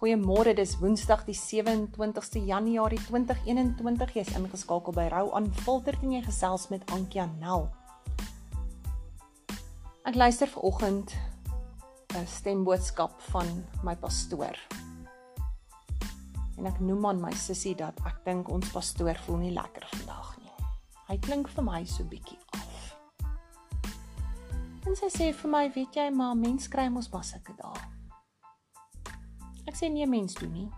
Goeiemôre, dis Woensdag die 27ste Januarie 2021. Jy's ingeskakel by Rou aan Filter en jy gesels met Ankia Nel. Ek luister vanoggend 'n stemboodskap van my pastoor. En ek noem aan my sussie dat ek dink ons pastoor voel nie lekker vandag nie. Hy klink vir my so bietjie af. En sy sê vir my, weet jy, maar mens kry mos maar sulke dae. Ek sê nee mens doen nie.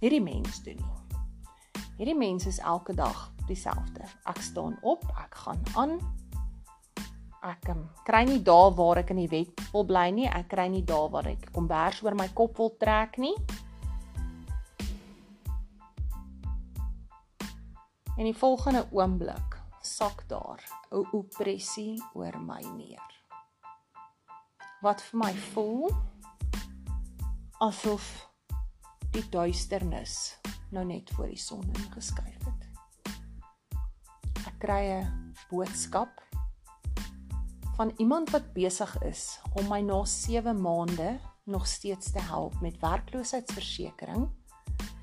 Hierdie mens doen nie. Hierdie mens is elke dag dieselfde. Ek staan op, ek gaan aan. Ek um, kry nie dae waar ek in die wet wil bly nie. Ek kry nie dae waar ek kombers oor my kop wil trek nie. En die volgende oomblik sak daar 'n opressie oor my neer. Wat vir my voel asof die duisternis nou net voor die son ingeskuif het. Ek kry 'n boodskap van iemand wat besig is om my na 7 maande nog steeds te help met werkloosheidsversekering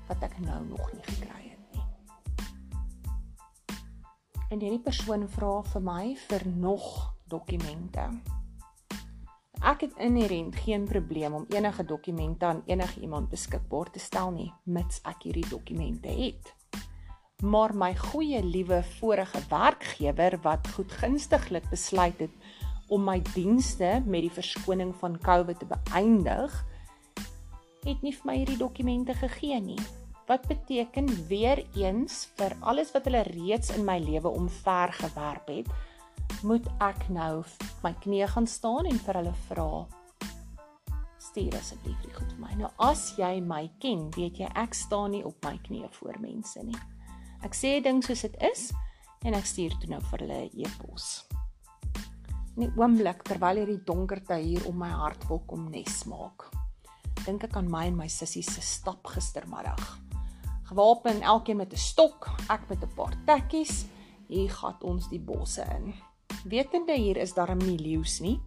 wat ek nou nog nie gekry het nie. En hierdie persoon vra vir my vir nog dokumente Ek het inherënt geen probleem om enige dokumente aan enige iemand beskikbaar te stel nie, mits ek hierdie dokumente het. Maar my goeie liewe vorige werkgewer wat goedgunstiglik besluit het om my dienste met die verskoning van COVID te beëindig, het nie vir my hierdie dokumente gegee nie. Wat beteken weer eens vir alles wat hulle reeds in my lewe omver gewerp het, moet ek nou my knie gaan staan en vir hulle vra stuur asseblief die goed vir my. Nou as jy my ken, weet jy ek staan nie op my knie voor mense nie. Ek sê ding soos dit is en ek stuur toe nou vir hulle e-pos. In die oomblik terwyl hierdie donkerte hier om my hart wil kom nes maak, dink ek aan my en my sussie se stap gistermiddag. Gewapen elkeen met 'n stok, ek met 'n paar tekkies, hier gaan ons die bosse in wetende hier is daar 'n leeu's nie.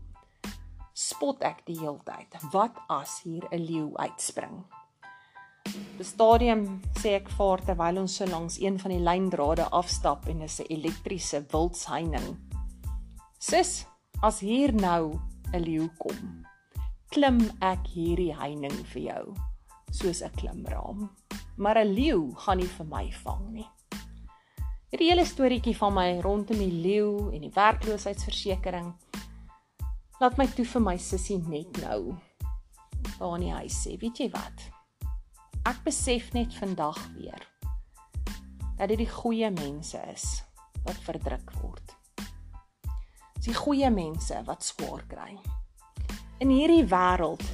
Spot ek die heeltyd wat as hier 'n leeu uitspring? 'n stadium sê ek vaar terwyl ons so langs een van die lyndrade afstap en dis 'n elektriese wildsheining Sis as hier nou 'n leeu kom klim ek hierdie heining vir jou soos 'n klimraam. Maar 'n leeu gaan nie vir my vang nie Hierdie hele storieetjie van my rondom die leeu en die werkloosheidsversekering laat my toe vir my sussie net nou daar in die huis sê, weet jy wat? Ek besef net vandag weer dat dit die goeie mense is wat verdruk word. Dis die goeie mense wat swaar kry. In hierdie wêreld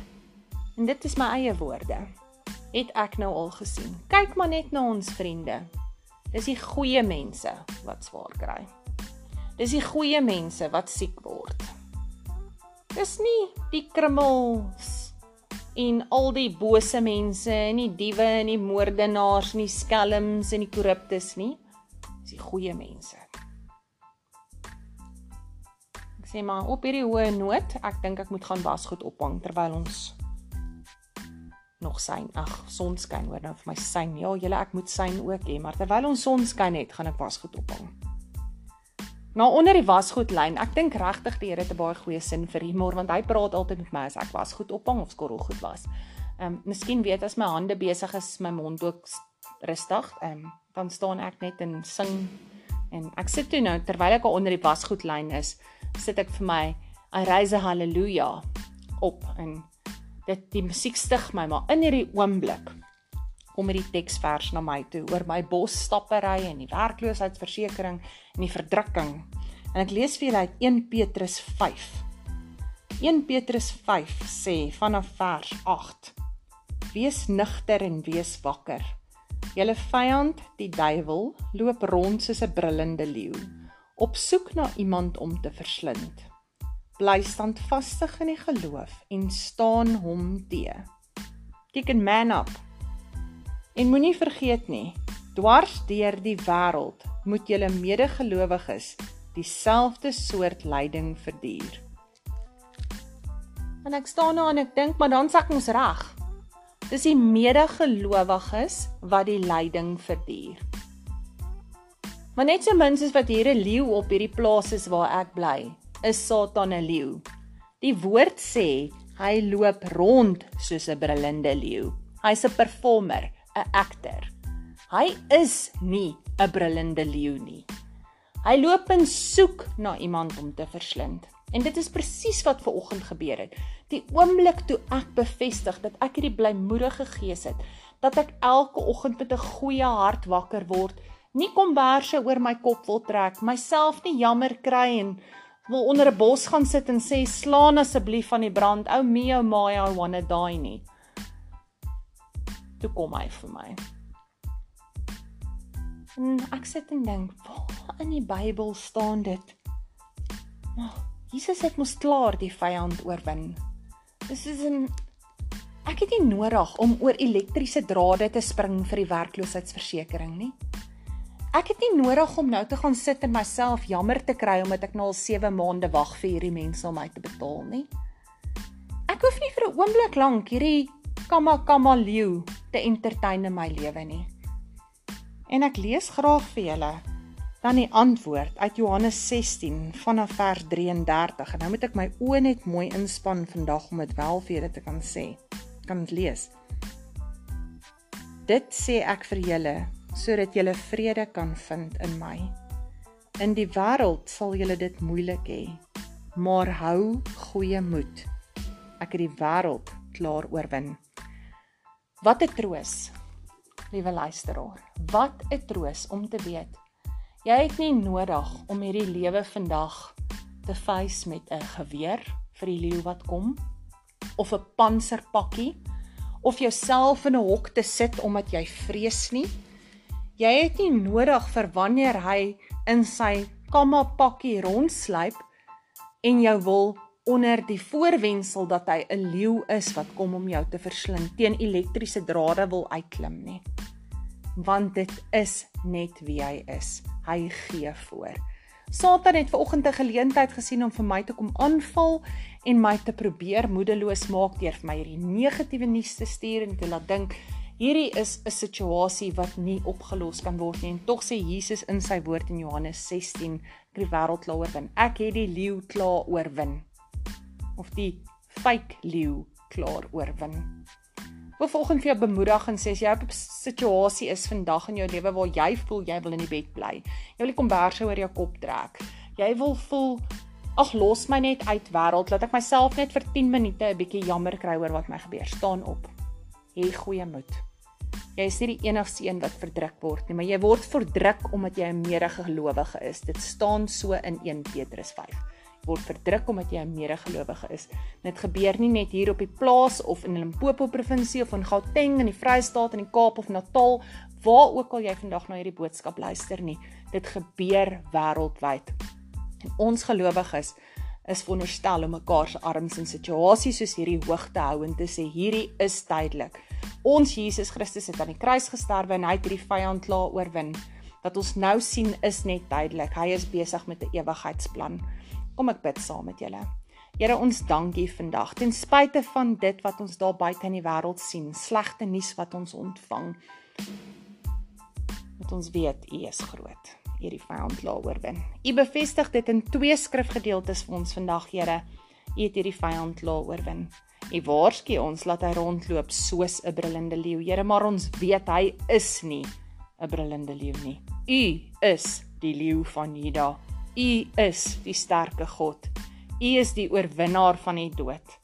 en dit is my eie woorde, het ek nou al gesien. Kyk maar net na ons vriende Dis die goeie mense wat swaar kry. Dis die goeie mense wat siek word. Dis nie die krummels en al die bose mense en die diewe en die moordenaars en die skelms en die korruptes nie. Dis die goeie mense. Ek sê maar op hierdie hoë noot, ek dink ek moet gaan wasgoed ophang terwyl ons nog syn. Ag, son skyn hoor nou vir my syn. Ja, julle ek moet syn ook hê, maar terwyl ons son skyn het, gaan ek wasgoed ophang. Nou onder die wasgoedlyn, ek dink regtig die Here het 'n baie goeie sin vir humor want hy praat altyd met my as ek wasgoed ophang of skorrelgoed was. Ehm, um, miskien weet as my hande besig is, my mond ook rustig, ehm, um, dan staan ek net en sing en ek sit toe nou terwyl ek onder die wasgoedlyn is, sit ek vir my I raise a hallelujah op en dit die musiek stig my maar in hierdie oomblik kom hierdie teksvers na my toe oor my bosstappery en die werkloosheidsversekering en die verdrukking. En ek lees vir julle uit 1 Petrus 5 1 Petrus 5 sê vanaf vers 8 Wees nugter en wees wakker. Julle vyand die duiwel loop rond soos 'n brullende leeu. Op soek na iemand om te verslind bly standvastig in die geloof en staan hom te. Kick and man up. En moenie vergeet nie, dwars deur die wêreld moet julle medegelowiges dieselfde soort lyding verduur. En ek staan daar en ek dink, maar dan sak ons reg. Dis die medegelowiges wat die lyding verduur. Maar net so min soos wat hier 'n leeu op hierdie plaas is waar ek bly, is Satan 'n leeu. Die woord sê hy loop rond soos 'n brullende leeu. Hy's 'n performer, 'n akter. Hy is nie 'n brullende leeu nie. Hy loop en soek na iemand om te verslind. En dit is presies wat ver oggend gebeur het. Die oomblik toe ek bevestig dat ek hierdie blymoedige gees het, dat ek elke oggend met 'n goeie hart wakker word, nie komberse oor my kop wil trek, myself nie jammer kry en wil onder 'n bos gaan sit en sê slaan asseblief van die brand, ou me ou my I wanna die nie. Toe kom hy vir my. En ek sit en dink, waar in die Bybel staan dit? Maar Jesus het mos klaar die vyand oorwin. Dis is 'n ek het nie nodig om oor elektriese drade te spring vir die werkloosheidsversekering nie. Ek het nie nodig om nou te gaan sit en myself jammer te kry omdat ek nou al 7 maande wag vir hierdie mense om my te betaal nie. Ek hoef nie vir 'n oomblik lank hierdie kamma kamma leeu te entertain in my lewe nie. En ek lees graag vir julle dan die antwoord uit Johannes 16 vanaf vers 33 en nou moet ek my oë net mooi inspann vandag om dit wel vir julle te kan sê. Kan dit lees? Dit sê ek vir julle sodat julle vrede kan vind in my. In die wêreld sal julle dit moeilik hê, maar hou goeie moed. Ek het die wêreld klaar oorwin. Wat 'n troos. Liewe luisteraar, wat 'n troos om te weet Jy het nie nodig om hierdie lewe vandag te face met 'n geweer vir die leeu wat kom of 'n panserpakkie of jouself in 'n hok te sit omdat jy vrees nie. Jy het nie nodig vir wanneer hy in sy kamma pakkie rondsluip en jou wil onder die voorwendsel dat hy 'n leeu is wat kom om jou te verslind teen elektriese drade wil uitklim nie want dit is net wie hy is. Hy gee voor. Satan het ver oggend 'n geleentheid gesien om vir my te kom aanval en my te probeer moedeloos maak deur vir my hierdie negatiewe nuus te stuur en te laat dink hierdie is 'n situasie wat nie opgelos kan word nie. En tog sê Jesus in sy woord in Johannes 16, ek die wêreld klaar oorwin. Ek het die leeu klaar oorwin. Of die fake leeu klaar oorwin wil volgens vir jou bemoedig en sê as jy op 'n situasie is vandag in jou lewe waar jy voel jy wil in die bed bly. Jy wil die komberse oor jou kop trek. Jy wil voel ag los my net uit wêreld, laat ek myself net vir 10 minute 'n bietjie jammer kry oor wat my gebeur. Staan op. Hê goeie moed. Jy is nie die enigste een wat verdruk word nie, maar jy word verdruk omdat jy 'n medegelowige is. Dit staan so in 1 Petrus 5 word verdruk omdat jy 'n medegelowige is. Dit gebeur nie net hier op die plaas of in Limpopo provinsie of in Gauteng in die Vrystaat in die Kaap of Natal, waar ook al jy vandag na hierdie boodskap luister nie. Dit gebeur wêreldwyd. En ons gelowiges is veronderstel om mekaar se arms in situasies soos hierdie hoog te hou en te sê hierdie is tydelik. Ons Jesus Christus het aan die kruis gesterwe en hy het hierdie vyand klaar oorwin. Wat ons nou sien is net tydelik. Hy is besig met 'n ewigheidsplan. Kom ek bid saam met julle. Here ons dankie vandag ten spyte van dit wat ons daar buite in die wêreld sien, slegte nuus wat ons ontvang. Met ons weet U is groot. U die vyand laat oorwin. U bevestig dit in twee skrifgedeeltes vir ons vandag, Here. U het hierdie vyand laat oorwin. U waarsku ons laat hy rondloop soos 'n brullende leeu. Here, maar ons weet hy is nie 'n brullende leeu nie. U is die leeu van Juda. U is die sterke God. U is die oorwinnaar van die dood.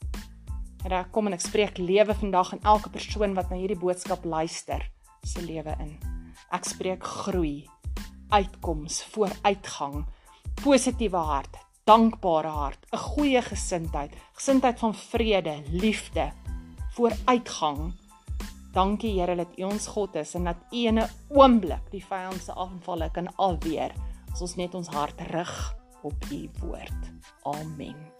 Here, kom en ek spreek lewe vandag in elke persoon wat na hierdie boodskap luister, se lewe in. Ek spreek groei, uitkoms, vooruitgang, positiewe hart, dankbare hart, 'n goeie gesindheid, gesindheid van vrede, liefde, vooruitgang. Dankie Here dat U ons God is en dat U in 'n oomblik die vyand se aanvalle kan alweer as ons net ons hart rig op u woord. Amen.